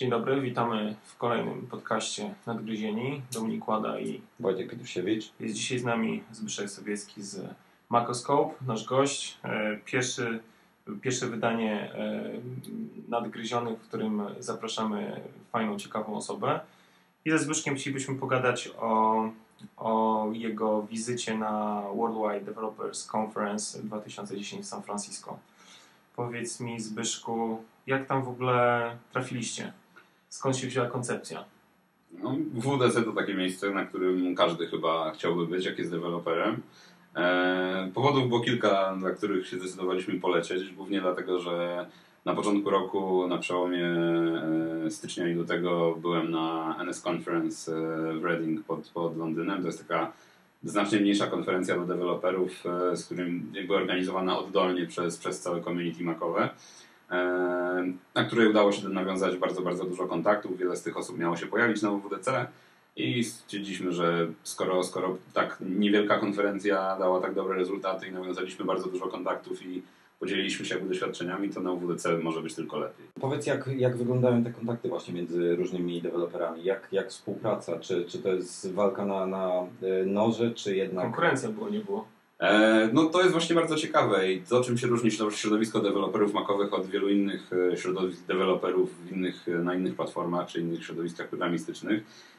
Dzień dobry, witamy w kolejnym podcaście Nadgryzieni. Dominik Łada i Wojtek Pietrusiewicz. Jest dzisiaj z nami Zbyszek Sowiecki z Makoscope, nasz gość. E, pierwszy, pierwsze wydanie e, Nadgryzionych, w którym zapraszamy fajną, ciekawą osobę. I ze Zbyszkiem chcielibyśmy pogadać o, o jego wizycie na Worldwide Developers Conference 2010 w San Francisco. Powiedz mi, Zbyszku, jak tam w ogóle trafiliście? Skąd się wzięła koncepcja? No, WDC to takie miejsce, na którym każdy chyba chciałby być, jak jest deweloperem. E, powodów było kilka, dla których się zdecydowaliśmy polecieć. Głównie dlatego, że na początku roku, na przełomie e, stycznia i lutego byłem na NS Conference e, w Reading pod, pod Londynem. To jest taka znacznie mniejsza konferencja dla deweloperów, z którym jakby organizowana oddolnie przez, przez całe community makowe. Na której udało się nawiązać bardzo, bardzo dużo kontaktów. Wiele z tych osób miało się pojawić na WWDC i stwierdziliśmy, że skoro, skoro tak niewielka konferencja dała tak dobre rezultaty i nawiązaliśmy bardzo dużo kontaktów i podzieliliśmy się jakby doświadczeniami, to na WWDC może być tylko lepiej. Powiedz, jak, jak wyglądają te kontakty właśnie między różnymi deweloperami? Jak, jak współpraca? Czy, czy to jest walka na, na e, noże, czy jednak... Konkurencja było, nie było? E, no to jest właśnie bardzo ciekawe i to, czym się różni środowisko deweloperów makowych od wielu innych e, środowisk deweloperów innych, e, na innych platformach czy innych środowiskach programistycznych,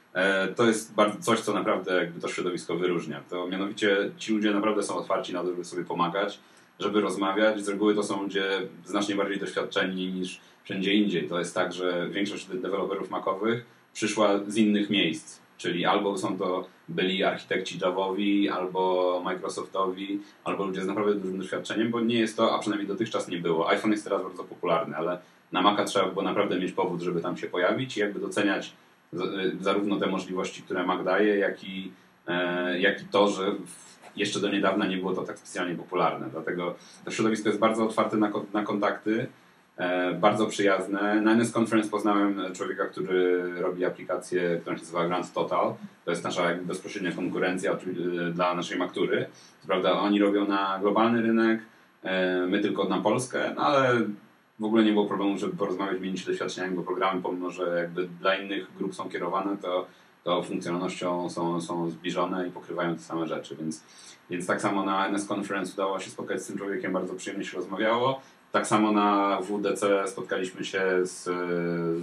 to jest coś, co naprawdę jakby to środowisko wyróżnia. To mianowicie ci ludzie naprawdę są otwarci na to, żeby sobie pomagać, żeby rozmawiać. Z reguły to są ludzie znacznie bardziej doświadczeni niż wszędzie indziej. To jest tak, że większość deweloperów makowych przyszła z innych miejsc Czyli albo są to byli architekci Javowi, albo Microsoftowi, albo ludzie z naprawdę dużym doświadczeniem, bo nie jest to, a przynajmniej dotychczas nie było. iPhone jest teraz bardzo popularny, ale na Maca trzeba było naprawdę mieć powód, żeby tam się pojawić i jakby doceniać zarówno te możliwości, które Mac daje, jak i, e, jak i to, że jeszcze do niedawna nie było to tak specjalnie popularne. Dlatego to środowisko jest bardzo otwarte na, na kontakty bardzo przyjazne. Na NS Conference poznałem człowieka, który robi aplikację, która się nazywa Grand Total. To jest nasza bezpośrednia konkurencja e, dla naszej maktury. Prawda, oni robią na globalny rynek, e, my tylko na Polskę, no ale w ogóle nie było problemu, żeby porozmawiać, mieć się doświadczeniami, bo programy, pomimo że jakby dla innych grup są kierowane, to, to funkcjonalnością są, są zbliżone i pokrywają te same rzeczy, więc, więc tak samo na NS Conference udało się spotkać z tym człowiekiem, bardzo przyjemnie się rozmawiało. Tak samo na WDC spotkaliśmy się z,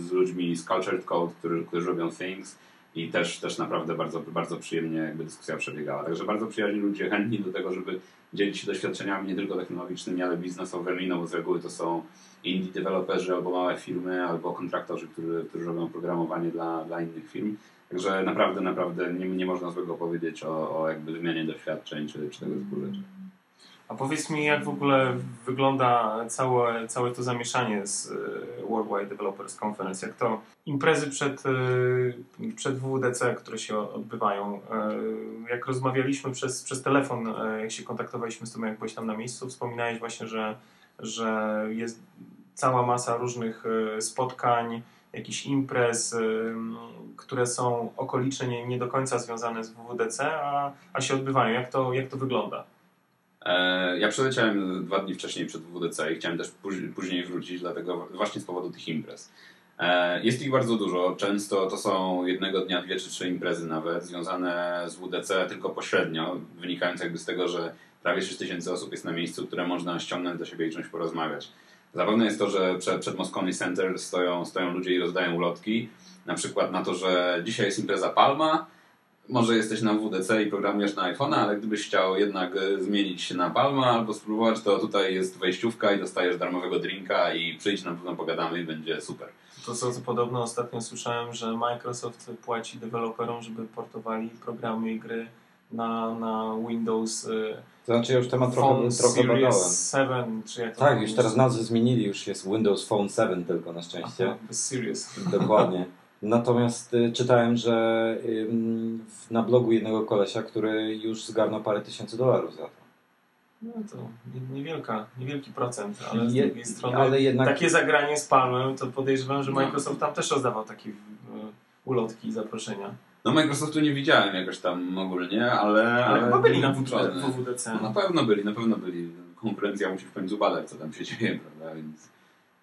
z ludźmi z Cultured Code, którzy, którzy robią Things i też, też naprawdę bardzo, bardzo przyjemnie jakby dyskusja przebiegała. Także bardzo przyjaźni ludzie, chętni do tego, żeby dzielić się doświadczeniami nie tylko technologicznymi, ale biznesowymi, no bo z reguły to są indie deweloperzy albo małe firmy, albo kontraktorzy, którzy, którzy robią programowanie dla, dla innych firm. Także naprawdę, naprawdę nie, nie można złego powiedzieć o, o jakby wymianie doświadczeń czy, czy tego typu rzeczy. A powiedz mi, jak w ogóle wygląda całe, całe to zamieszanie z e, Worldwide Developers Conference? Jak to imprezy przed, e, przed WWDC, które się odbywają? E, jak rozmawialiśmy przez, przez telefon, jak się kontaktowaliśmy z tym, jak byłeś tam na miejscu, wspominałeś właśnie, że, że jest cała masa różnych spotkań, jakichś imprez, które są okolicze nie, nie do końca związane z WWDC, a, a się odbywają. Jak to, jak to wygląda? E, ja przeleciałem dwa dni wcześniej przed WDC i chciałem też później wrócić, dlatego właśnie z powodu tych imprez. E, jest ich bardzo dużo. Często to są jednego dnia dwie czy trzy imprezy nawet, związane z WDC tylko pośrednio, wynikające jakby z tego, że prawie 6 tysięcy osób jest na miejscu, które można ściągnąć do siebie i czymś porozmawiać. Zabawne jest to, że przed, przed Moscone Center stoją, stoją ludzie i rozdają ulotki, na przykład na to, że dzisiaj jest impreza Palma, może jesteś na WDC i programujesz na iPhone'a, ale gdybyś chciał jednak e, zmienić się na Palma albo spróbować, to tutaj jest wejściówka i dostajesz darmowego drinka i przyjdź, na pewno pogadamy i będzie super. To co, co podobno ostatnio słyszałem, że Microsoft płaci deweloperom, żeby portowali programy i gry na, na Windows. E, to znaczy już temat trochę, trochę badałem. 7, czy jak Tak, już teraz nazwę zmienili, już jest Windows Phone 7 tylko na szczęście. Aha, Serious. Dokładnie. Natomiast y, czytałem, że na blogu jednego kolesia, który już zgarnął parę tysięcy dolarów za to. No to niewielka, niewielki procent, ale z Je, drugiej strony ale jednak... takie zagranie z Palmem, to podejrzewam, że no. Microsoft tam też rozdawał takie y, ulotki i zaproszenia. No Microsoftu nie widziałem jakoś tam ogólnie, ale... Ale, ale chyba byli na WWDC. No, na pewno byli, na pewno byli. Konkurencja musi w końcu badać, co tam się dzieje, prawda, więc...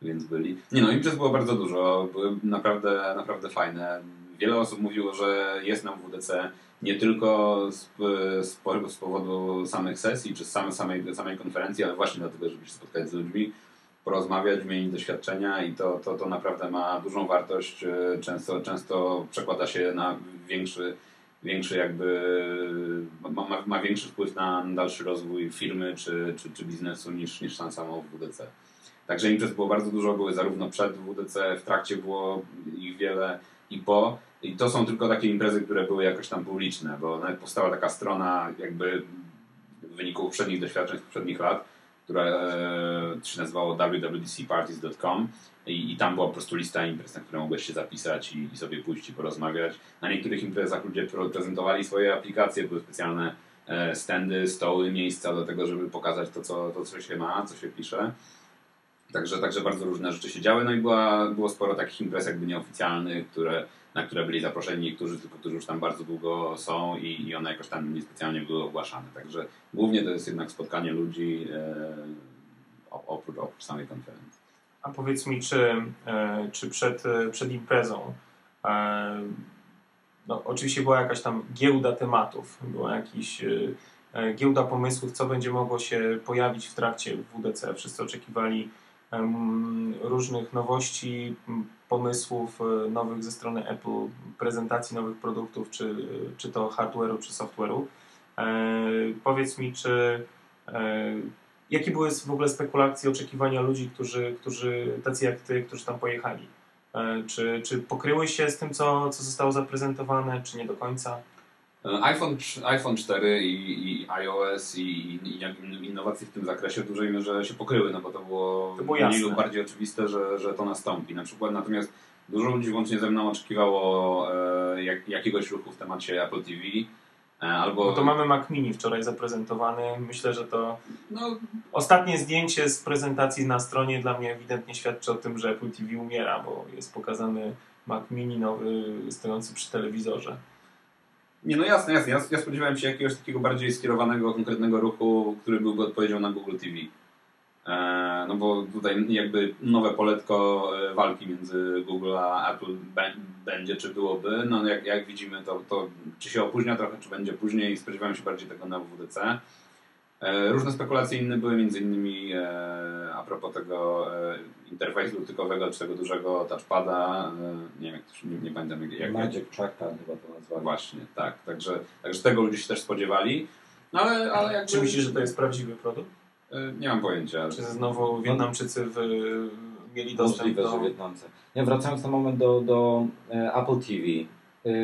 więc byli. Nie no, imprez było bardzo dużo, były naprawdę, naprawdę fajne. Wiele osób mówiło, że jest nam WDC nie tylko z, z, z powodu samych sesji, czy z samej, samej, samej konferencji, ale właśnie dlatego, żeby się spotkać z ludźmi, porozmawiać, wymienić doświadczenia i to, to, to naprawdę ma dużą wartość. E, często, często przekłada się na większy, większy jakby, ma, ma, ma większy wpływ na dalszy rozwój firmy czy, czy, czy biznesu niż, niż sam samo WDC. Także imprez było bardzo dużo, były zarówno przed WDC, w trakcie było ich wiele i po. I to są tylko takie imprezy, które były jakoś tam publiczne, bo nawet powstała taka strona jakby w wyniku poprzednich doświadczeń z poprzednich lat, która e, się nazywało wwdcparties.com i, i, tam była po prostu lista imprez, na które mogłeś się zapisać i, i, sobie pójść i porozmawiać. Na niektórych imprezach ludzie prezentowali swoje aplikacje, były specjalne e, standy, stoły, miejsca do tego, żeby pokazać to, co, to, co się ma, co się pisze. Także, także bardzo różne rzeczy się działy, no i była, było sporo takich imprez jakby nieoficjalnych, które, na które byli zaproszeni niektórzy, tylko którzy już tam bardzo długo są i, i one jakoś tam niespecjalnie były ogłaszane. Także głównie to jest jednak spotkanie ludzi e, oprócz, oprócz samej konferencji. A powiedz mi, czy, e, czy przed, e, przed imprezą e, no, oczywiście była jakaś tam giełda tematów, była jakiś e, e, giełda pomysłów, co będzie mogło się pojawić w trakcie WDC. Wszyscy oczekiwali różnych nowości, pomysłów e, nowych ze strony Apple, prezentacji nowych produktów, czy, czy to hardware'u, czy software'u. E, powiedz mi, czy e, jakie były w ogóle spekulacje, oczekiwania ludzi, którzy, którzy tacy jak ty, którzy tam pojechali? Czy, czy pokryły się z tym, co, co zostało zaprezentowane, czy nie do końca? iPhone, iPhone 4 i, i iOS i, i, innowacje w tym zakresie w dużej mierze się pokryły, no bo to było, to było mniej lub bardziej oczywiste, że, że to nastąpi. Na przykład natomiast dużo ludzi włącznie ze mną oczekiwało e, jak, jakiegoś ruchu w temacie Apple TV. E, albo... No to mamy Mac Mini wczoraj zaprezentowany. Myślę, że to no, ostatnie zdjęcie z prezentacji na stronie dla mnie ewidentnie świadczy o tym, że Apple TV umiera, bo jest pokazany Mac Mini nowy stojący przy telewizorze. Nie, no jasne, jasne. Ja, ja spodziewałem się jakiegoś takiego bardziej skierowanego, konkretnego ruchu, który byłby odpowiedzią na Google TV. E, no bo tutaj jakby nowe poletko e, walki między Google a Apple będzie, czy byłoby. No jak, jak widzimy, to, to czy się opóźnia trochę, czy będzie później. Spodziewałem się bardziej tego na WWDC. E, różne spekulacje inne były, między innymi e, a propos tego e, interfejsu dotykowego, czy tego dużego touchpada, nie wiem, jak to, nie, nie pamiętam jak... jak Magic Trackpad chyba to nazwali. Właśnie, tak, także, także tego ludzie się też spodziewali. No ale, ale jakby... Czy myślisz, że to jest prawdziwy produkt? Nie mam pojęcia. Czy znowu Wietnamczycy w, mieli dostęp Możliwe, do... że Wietnamcy. Nie, wracając na moment do, do Apple TV.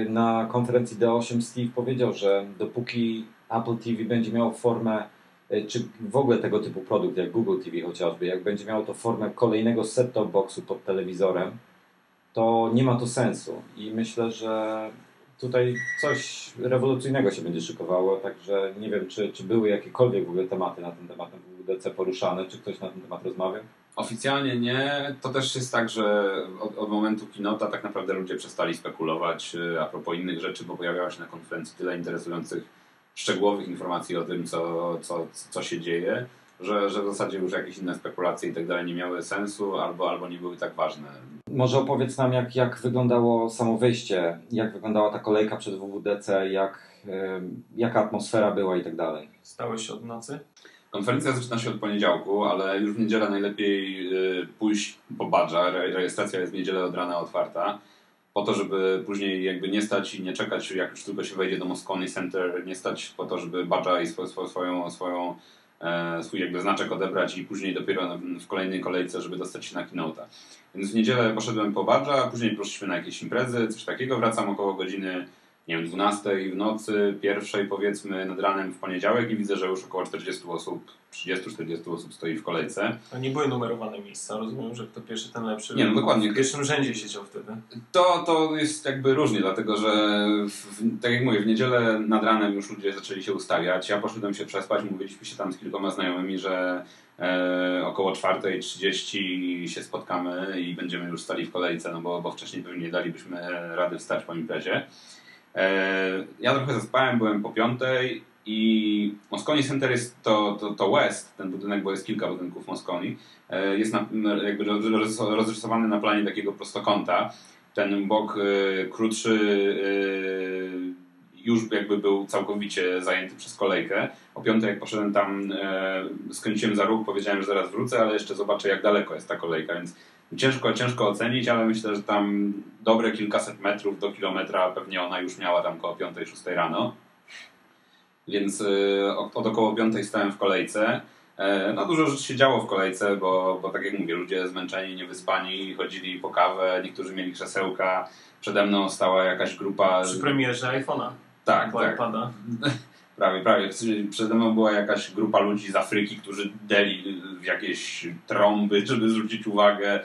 Na konferencji D8 Steve powiedział, że dopóki Apple TV będzie miało formę czy w ogóle tego typu produkt, jak Google TV chociażby, jak będzie miało to formę kolejnego set-top boxu pod telewizorem, to nie ma to sensu. I myślę, że tutaj coś rewolucyjnego się będzie szykowało, także nie wiem, czy, czy były jakiekolwiek w ogóle tematy na ten temat w WDC poruszane, czy ktoś na ten temat rozmawiał? Oficjalnie nie. To też jest tak, że od, od momentu kinota tak naprawdę ludzie przestali spekulować e, a propos innych rzeczy, bo pojawiało się na konferencji tyle interesujących szczegółowych informacji o tym, co, co, co się dzieje, że, że w zasadzie już jakieś inne spekulacje i tak dalej nie miały sensu albo, albo nie były tak ważne. Może opowiedz nam, jak, jak wyglądało samo wyjście, jak wyglądała ta kolejka przed WWDC, jak, jaka atmosfera była i tak dalej. Stałeś się od nocy? Konferencja zaczyna się od poniedziałku, ale już w niedzielę najlepiej y, pójść po badża. Rejestracja jest w niedzielę od rana otwarta po to, żeby później jakby nie stać i nie czekać, jak już tylko się wejdzie do Moscone Center, nie stać po to, żeby badża i swoją, swoją, swoją e, swój jakby znaczek odebrać i później dopiero w kolejnej kolejce, żeby dostać się na keynote'a. Więc w niedzielę poszedłem po badża, później poszliśmy na jakieś imprezy, coś takiego. Wracam około godziny nie wiem, 12 w nocy, pierwszej powiedzmy nad ranem w poniedziałek i widzę, że już około 40 osób, 30-40 osób stoi w kolejce. To nie były numerowane miejsca, rozumiem, że kto pierwszy, ten lepszy. Nie, no dokładnie. W pierwszym rzędzie siedział wtedy. To, to jest jakby różnie, dlatego że w, tak jak mówię, w niedzielę nad ranem już ludzie zaczęli się ustawiać. Ja poszedłem się przespać, mówiliśmy się tam z kilkoma znajomymi, że e, około 4.30 się spotkamy i będziemy już stali w kolejce, no bo, bo wcześniej pewnie nie dalibyśmy rady wstać po imprezie. E, ja trochę zaspałem, byłem po piątej I Moscone Center jest to, to, to West, ten budynek, bo jest kilka budynków Moscone, e, jest na, jakby rozrysowany na planie takiego prostokąta. Ten bok e, krótszy już jakby był całkowicie zajęty przez kolejkę. O piątej jak poszedłem tam, skręciłem za róg, powiedziałem, że zaraz wrócę, ale jeszcze zobaczę jak daleko jest ta kolejka, więc ciężko, ciężko ocenić, ale myślę, że tam dobre kilkaset metrów do kilometra pewnie ona już miała tam około 5-6 rano. Więc y, od około 5 stałem w kolejce. E, no dużo rzeczy się działo w kolejce, bo, bo tak jak mówię, ludzie zmęczeni, niewyspani, chodzili po kawę, niektórzy mieli krzesełka. Przede mną stała jakaś grupa... Przy premierze iPhone'a. Tak, tak. Prawie, prawie. Przede mną była jakaś grupa ludzi z Afryki, którzy deli w jakieś trąby, żeby zwrócić uwagę.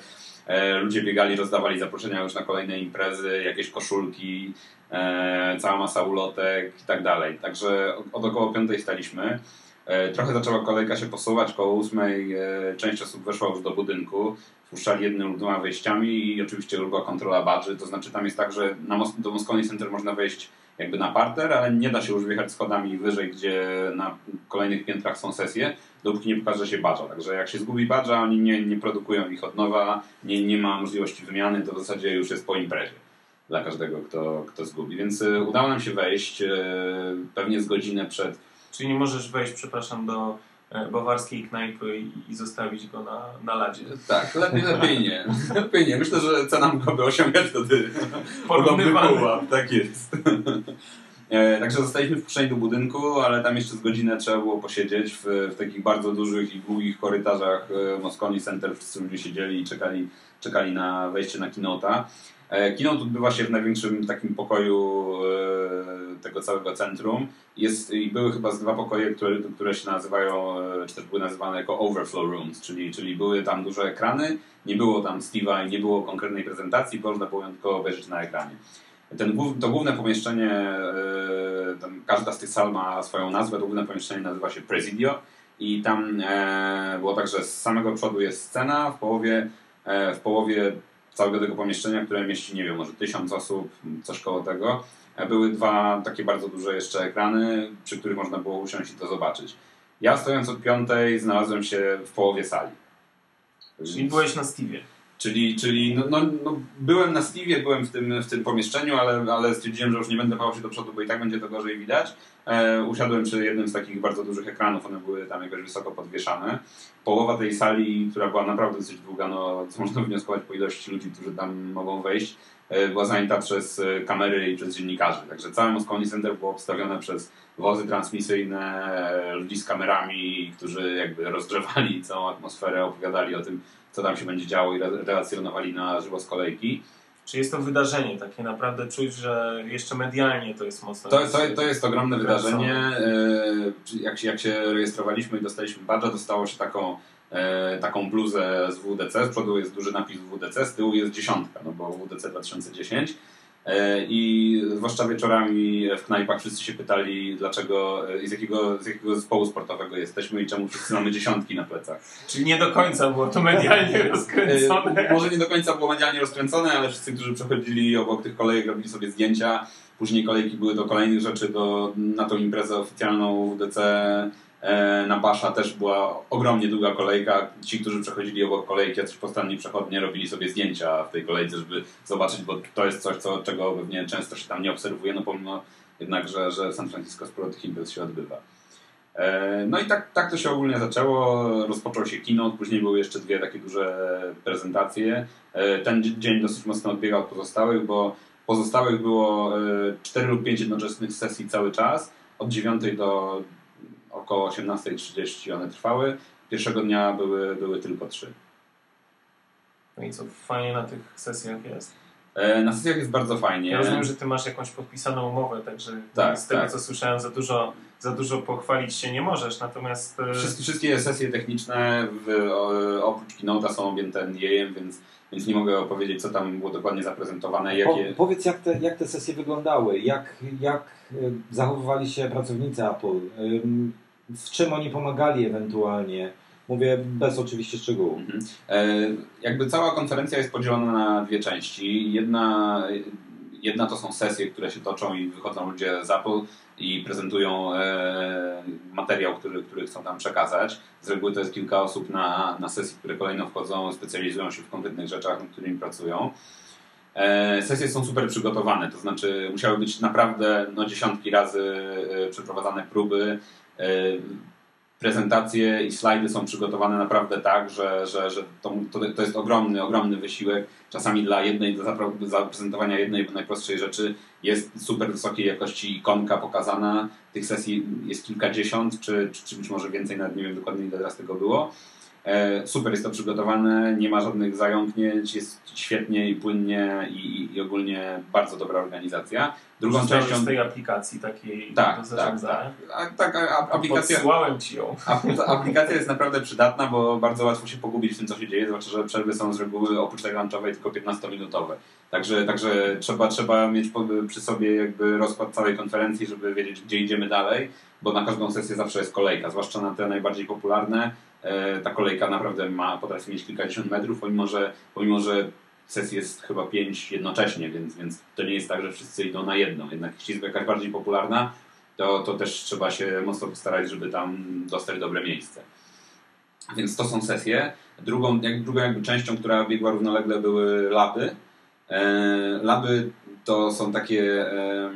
E, ludzie biegali, rozdawali zaproszenia już na kolejne imprezy, jakieś koszulki, e, cała masa ulotek i tak dalej. Także od około piątej staliśmy. E, trochę zaczęła kolejka się posuwać, koło ósmej część osób weszła już do budynku, wpuszczali jednymi dwoma wejściami i oczywiście była kontrola badży, to znaczy tam jest tak, że na do Moscone Center można wejść jakby na parter, ale nie da się już wjechać schodami wyżej, gdzie na kolejnych piętrach są sesje, dopóki nie pokaże się badża. Także jak się zgubi badża, oni nie, nie produkują ich od nowa, nie, nie ma możliwości wymiany, to w zasadzie już jest po imprezie dla każdego, kto, kto zgubi. Więc y, udało nam się wejść y, pewnie z godzinę przed. Czyli nie możesz wejść, przepraszam, do bawarskiej knajpy i, zostawić go na, na ladzie. Tak, lepiej, lepiej nie. Lepiej nie. Myślę, że cena mogłaby osiągać wtedy podobny pułap. Tak jest. E, także zostaliśmy wpuszczeni do budynku, ale tam jeszcze z godzinę trzeba było posiedzieć w, w takich bardzo dużych i długich korytarzach e, Moscone Center. Wszyscy ludzie siedzieli i czekali, czekali na wejście na kinota. E, keynote odbywa się w największym takim pokoju e, tego całego centrum. Jest, I były chyba z dwa pokoje, które, które się nazywają, e, czy też były nazywane jako overflow rooms, czyli, czyli były tam duże ekrany, nie było tam Steve'a i nie było konkretnej prezentacji, można było ją tylko obejrzeć na ekranie. Ten, to główne pomieszczenie, każda z tych sal ma swoją nazwę, to główne pomieszczenie nazywa się Presidio i tam było tak, że z samego przodu jest scena, w połowie, w połowie całego tego pomieszczenia, które mieści, nie wiem, może tysiąc osób, coś koło tego. E, były dwa takie bardzo duże jeszcze ekrany, przy których można było usiąść i to zobaczyć. Ja stojąc od piątej znalazłem się w połowie sali. Czyli byłeś na Steve'ie. Czyli, czyli no, no, no, byłem na Steve'ie, byłem w tym, w tym pomieszczeniu, ale, ale stwierdziłem, że już nie będę pchał się do przodu, bo i tak będzie to gorzej widać. E, usiadłem przy jednym z takich bardzo dużych ekranów, one były tam jakoś wysoko podwieszane. Połowa tej sali, która była naprawdę dosyć długa, no, co można wnioskować po ilości ludzi, którzy tam mogą wejść, e, była zajęta przez e, kamery i przez dziennikarzy. Także całe Moscone Center było obstawione przez wozy transmisyjne, e, ludzi z kamerami, którzy jakby rozgrzewali całą atmosferę, opowiadali o tym, co tam się będzie działo i relacjonowali na żywo z kolejki. Czy jest to wydarzenie takie naprawdę czuć, że jeszcze medialnie to jest mocno. To, to, to jest ogromne wydarzenie. E, jak się, jak się rejestrowaliśmy i dostaliśmy badża, dostało się taką, e, taką bluzę z WDC. Z przodu jest duży napis WDC, z tyłu jest dziesiątka, no bo WDC 2010. E, I zwłaszcza wieczorami w knajpach wszyscy się pytali, dlaczego e, i z jakiego, z jakiego zespołu sportowego jesteśmy i czemu wszyscy mamy dziesiątki na plecach. Czyli nie do końca było to medialnie rozkręcone. E, może nie do końca było medialnie rozkręcone, ale wszyscy, którzy przechodzili obok tych kolejek, robili sobie zdjęcia. Później kolejki były do kolejnych rzeczy, do, na tą imprezę oficjalną WDC E, na Basza też była ogromnie długa kolejka. Ci, którzy przechodzili obok kolejki, jacyś postanni przechodnie robili sobie zdjęcia w tej kolejce, żeby zobaczyć, bo to jest coś, co, czego pewnie często się tam nie obserwuje, no pomimo jednak, że, że San Francisco sporo tych imprez się odbywa. E, no i tak, tak to się ogólnie zaczęło. Rozpoczął się kino, później były jeszcze dwie takie duże prezentacje. E, ten dzień dosyć mocno odbiegał od pozostałych, bo pozostałych było 4 lub 5 jednoczesnych sesji cały czas, od 9 do około 18.30 one trwały. Pierwszego dnia były, były tylko trzy. No i co fajnie na tych sesjach jest? E, na sesjach jest bardzo fajnie. Ja rozumiem, że ty masz jakąś podpisaną umowę, także tak, z tego tak. co słyszałem za dużo, za dużo pochwalić się nie możesz, natomiast... E, wszystkie, wszystkie sesje techniczne w, oprócz Keynote'a są objęte NDA-em, więc, więc nie mogę opowiedzieć, co tam było dokładnie zaprezentowane. Jakie... Po, powiedz, jak te, jak te sesje wyglądały, jak, jak e, zachowywali się pracownicy Apple, w czym oni pomagali ewentualnie. Mówię bez oczywiście szczegółów. Mhm. E, jakby cała konferencja jest podzielona na dwie części. Jedna, jedna to są sesje, które się toczą i wychodzą ludzie z Apple. i prezentują e, materiał, który, który chcą tam przekazać. Z reguły to jest kilka osób na, na sesji, które kolejno wchodzą, specjalizują się w konkretnych rzeczach, nad którymi pracują. E, sesje są super przygotowane, to znaczy musiały być naprawdę no, dziesiątki razy e, przeprowadzane próby. E, prezentacje i slajdy są przygotowane naprawdę tak, że, że, że to, to, jest ogromny, ogromny wysiłek. Czasami dla jednej, dla zaprezentowania jednej najprostszej rzeczy jest super wysokiej jakości ikonka pokazana. Tych sesji jest kilkadziesiąt, czy, czy, czy być może więcej, nawet nie wiem dokładnie ile teraz tego było. E, super jest to przygotowane, nie ma żadnych zająknięć, jest świetnie i płynnie i, i ogólnie bardzo dobra organizacja. Drugą częścią z tej aplikacji takiej tak, do zarządzania. Tak, tak. tak a, aplikacja, Podsyłałem ci ją. aplikacja jest naprawdę przydatna, bo bardzo łatwo się pogubić w tym, co się dzieje, zwłaszcza, że przerwy są z reguły oprócz tej lunchowej tylko 15-minutowe. Także, także trzeba, trzeba mieć przy sobie jakby rozkład całej konferencji, żeby wiedzieć, gdzie idziemy dalej, bo na każdą sesję zawsze jest kolejka, zwłaszcza na te najbardziej popularne ta kolejka naprawdę ma, potrafi mieć kilkadziesiąt metrów, pomimo że, pomimo, że sesji jest chyba pięć jednocześnie, więc, więc to nie jest tak, że wszyscy idą na jedną. Jednak jeśli jest jakaś bardziej popularna, to, to też trzeba się mocno postarać, żeby tam dostać dobre miejsce. Więc to są sesje. Drugą, jak, drugą jakby częścią, która biegła równolegle były laby. E, laby to są takie e,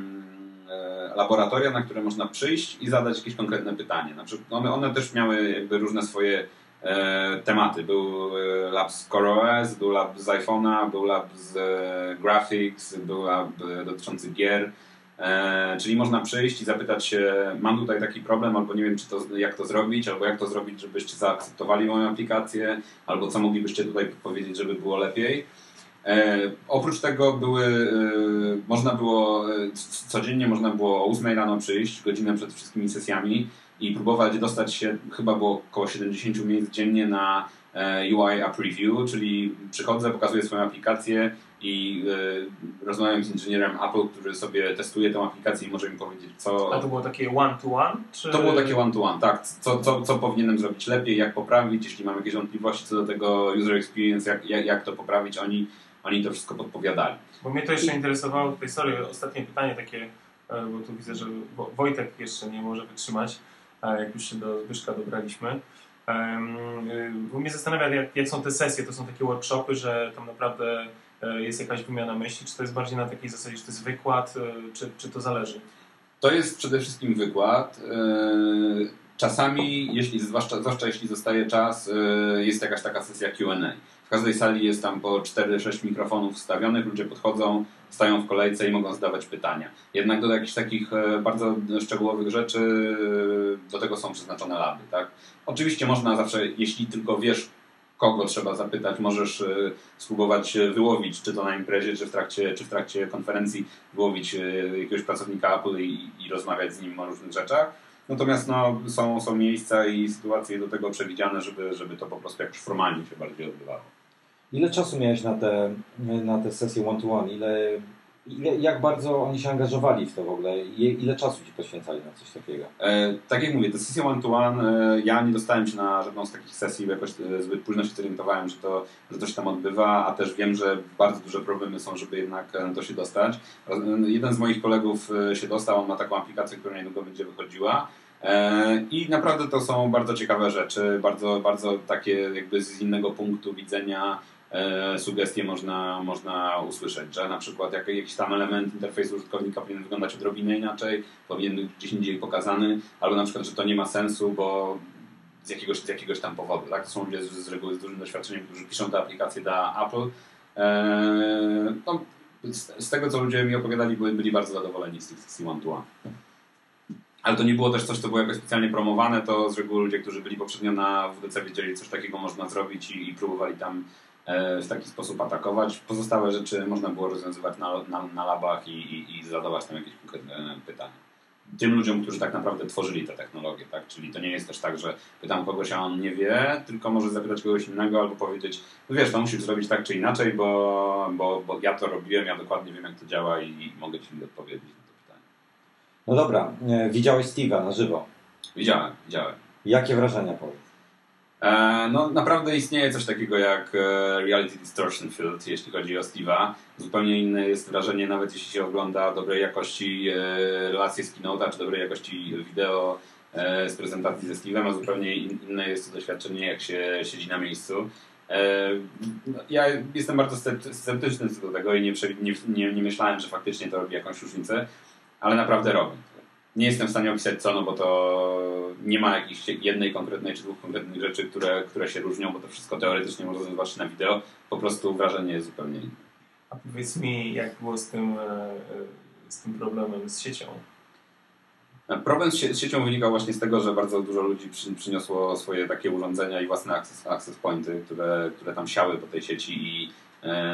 laboratoria, na które można przyjść i zadać jakieś konkretne pytanie. Na przykład one, one też miały jakby różne swoje e, tematy. Był e, lab z CoreOS, był lab z iPhone'a, był lab z e, Graphics, był lab e, dotyczący gier. E, czyli można przyjść i zapytać się, mam tutaj taki problem, albo nie wiem, czy to, jak to zrobić, albo jak to zrobić, żebyście zaakceptowali moją aplikację, albo co moglibyście tutaj powiedzieć, żeby było lepiej. E, oprócz tego były, e, można było, e, codziennie można było o 8 rano przyjść, godzinę przed wszystkimi sesjami i próbować dostać się, chyba było około 70 miejsc dziennie na UI App Review, czyli przychodzę, pokazuję swoją aplikację i rozmawiam z inżynierem Apple, który sobie testuje tę aplikację i może mi powiedzieć, co... A to było takie one-to-one? Czy... To było takie one-to-one, -one, tak. Co, co, co powinienem zrobić lepiej, jak poprawić, jeśli mam jakieś wątpliwości co do tego user experience, jak, jak, jak to poprawić, oni oni to wszystko podpowiadali. Bo mnie to jeszcze interesowało, tutaj sorry, ostatnie pytanie takie, e, bo tu widzę, że Wojtek jeszcze nie może wytrzymać, jak już się do Zbyszka dobraliśmy. E, bo mnie zastanawia, jak, jak są te sesje, to są takie workshopy, że tam naprawdę e, jest jakaś wymiana myśli, czy to jest bardziej na takiej zasadzie, czy to jest wykład, czy, czy to zależy? To jest przede wszystkim wykład. Czasami, jeśli, zwłaszcza, zwłaszcza jeśli zostaje czas, jest jakaś taka sesja Q&A. W każdej sali jest tam po 4-6 mikrofonów wstawionych, ludzie podchodzą, stają w kolejce i mogą zadawać pytania. Jednak do jakichś takich e, bardzo szczegółowych rzeczy e, do tego są przeznaczone laby. Tak? Oczywiście można zawsze, jeśli tylko wiesz, kogo trzeba zapytać, możesz e, spróbować wyłowić, czy to na imprezie, czy w trakcie, czy w trakcie konferencji, wyłowić jakiegoś pracownika Apple i, i rozmawiać z nim o różnych rzeczach. Natomiast no, są, są miejsca i sytuacje do tego przewidziane, żeby, żeby to po prostu jakoś formalnie się bardziej odbywało. Ile czasu miałeś na te, na te sesje one-to-one? Ile, ile, jak bardzo oni się angażowali w to w ogóle? Ile czasu ci poświęcali na coś takiego? E, tak jak mówię, te sesje one-to-one, e, ja nie dostałem się na żadną z takich sesji, bo jakoś e, zbyt późno się zorientowałem, że to, że to się tam odbywa, a też wiem, że bardzo duże problemy są, żeby jednak na to się dostać. E, jeden z moich kolegów e, się dostał, on ma taką aplikację, która niedługo będzie wychodziła. I naprawdę to są bardzo ciekawe rzeczy, bardzo, bardzo takie jakby z innego punktu widzenia e, sugestie można, można usłyszeć, że na przykład jak, jakiś tam element interfejsu użytkownika powinien wyglądać odrobinę inaczej, powinien być gdzieś indziej pokazany, albo na przykład, że to nie ma sensu, bo z jakiegoś, z jakiegoś tam powodu. Tak? To są ludzie z, z reguły z dużym doświadczeniem, którzy piszą te aplikacje dla Apple. E, no, z, z, tego, co ludzie mi opowiadali, byli, bardzo zadowoleni z tych sesji one-to-one. Ale to nie było też coś, co było jakoś specjalnie promowane, to z reguły ludzie, którzy byli poprzednio na WDC wiedzieli, coś takiego można zrobić i, i próbowali tam E, w taki sposób atakować. Pozostałe rzeczy można było rozwiązywać na, na, na labach i, i, i zadawać tam jakieś konkretne pytania. Tym ludziom, którzy tak naprawdę tworzyli te technologie, tak? Czyli to nie jest też tak, że pytam kogoś, a on nie wie, tylko może zapytać kogoś innego albo powiedzieć, no wiesz, to musisz zrobić tak czy inaczej, bo, bo, bo ja to robiłem, ja dokładnie wiem, jak to działa i, mogę Ci odpowiedzieć. No dobra, e, widziałeś Steve'a na żywo? Widziałem, widziałem. Jakie wrażenia powiedz? E, no naprawdę istnieje coś takiego jak e, Reality Distortion Field, jeśli chodzi o Steve'a. Zupełnie inne jest wrażenie, nawet jeśli się ogląda dobrej jakości e, relacje z Keynote'a, czy dobrej jakości wideo z prezentacji ze Steve'em, a zupełnie inne jest to doświadczenie, jak się siedzi na miejscu. Ja jestem bardzo sceptyczny co do tego i nie, nie, nie myślałem, że faktycznie to robi jakąś różnicę, ale naprawdę robi. Nie jestem w stanie opisać co, no bo to nie ma jakiejś jednej konkretnej czy dwóch konkretnych rzeczy, które, które się różnią, bo to wszystko teoretycznie można zobaczyć na wideo. Po prostu wrażenie jest zupełnie inne. A powiedz mi, jak było z tym, e, e, z tym problemem z siecią? Problem z, sie z siecią wynikał właśnie z tego, że bardzo dużo ludzi przy, przyniosło swoje takie urządzenia i własne access, access pointy, które, które tam siały po tej sieci i e,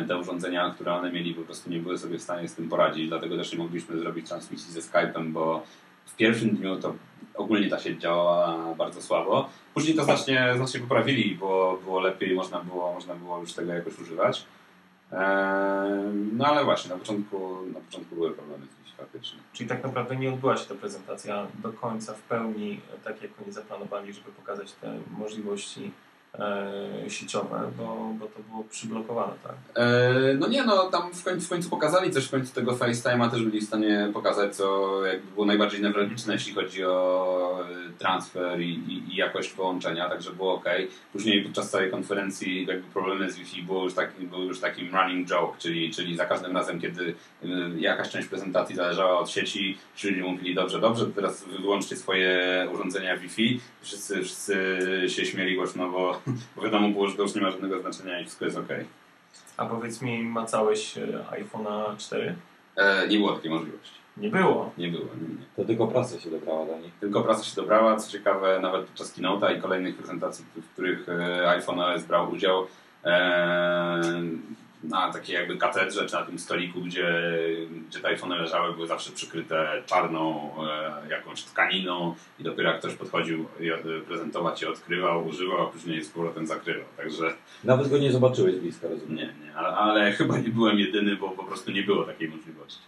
te urządzenia, które one mieli, po prostu nie były sobie w stanie z tym poradzić. Dlatego też nie mogliśmy zrobić transmisji ze Skype'em, bo w pierwszym dniu to ogólnie ta sieć działała bardzo słabo. Później to znacznie, znacznie poprawili, bo było lepiej, można było, można było już tego jakoś używać. No ale właśnie, na początku, na początku były problemy faktycznie. Czyli tak naprawdę nie odbyła się ta prezentacja do końca w pełni tak, jak oni zaplanowali, żeby pokazać te możliwości e, sieciowe, bo, bo to było przyblokowane, tak? E, no nie, no tam w końcu, w końcu pokazali coś, w końcu tego FaceTime'a też byli w stanie pokazać, co jakby było najbardziej newralgiczne, jeśli chodzi o e, transfer i, i, i, jakość połączenia, także było ok. Później podczas całej konferencji jakby problemy z Wi-Fi były już, taki, były już takim running joke, czyli, czyli za każdym razem, kiedy jakaś część prezentacji zależała od sieci, czyli mówili dobrze, dobrze, teraz wyłączcie swoje urządzenia Wi-Fi. Wszyscy, wszyscy się śmieli głośno, bo bo wiadomo było, że to już nie ma żadnego znaczenia i wszystko jest ok. A powiedz mi, macałeś e, iPhone'a 4? E, nie było takiej możliwości. Nie było? Nie było, nie, nie. To tylko prasa się dobrała do nich? Tylko prasa się dobrała, co ciekawe, nawet podczas keynote'a i kolejnych prezentacji, w których e, iPhone OS brał udział, na takiej jakby katedrze, czy na tym stoliku, gdzie, gdzie te iPhone leżały, były zawsze przykryte czarną e, jakąś tkaniną i dopiero jak ktoś podchodził e, prezentować je odkrywał, używał, a później z powrotem zakrywał. Także... Nawet go nie zobaczyłeś blisko, rozumiem. Nie, nie, ale, ale chyba nie byłem jedyny, bo po prostu nie było takiej możliwości.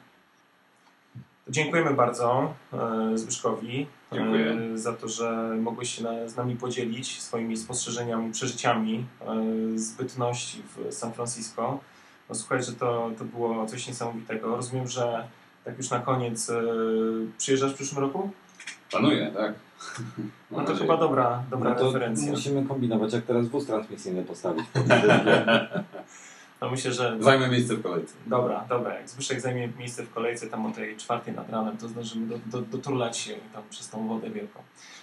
Dziękujemy bardzo e, Zbyszkowi Dziękuję. E, za to, że mogłeś się z nami podzielić swoimi spostrzeżeniami, przeżyciami e, zbytności w San Francisco. No, słuchaj, że to, to było coś niesamowitego. Rozumiem, że tak już na koniec przyjeżdżasz w przyszłym roku? Planuję, tak. No to chyba dobra, dobra no to referencja. Musimy kombinować, jak teraz wóz transmisyjny postawić. No myślę, że... Zajmę miejsce w kolejce. Dobra, dobra. Jak Zbyszek zajmie miejsce w kolejce tam o tej czwartej nad ranem, to zdążymy do, do, doturlać się tam przez tą wodę wielką.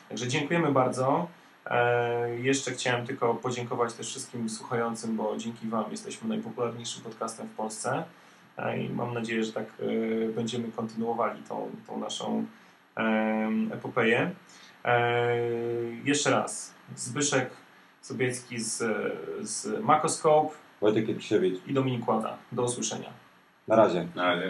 Także dziękujemy bardzo. E, jeszcze chciałem tylko podziękować też wszystkim słuchającym, bo dzięki Wam jesteśmy najpopularniejszym podcastem w Polsce e, i mam nadzieję, że tak e, będziemy kontynuowali tą, tą naszą epopeję. E, jeszcze raz, Zbyszek Sobiecki z, z Makoscope Wojtek Kiepiszewicz i Dominik Łada. Do usłyszenia. Na razie. Na razie.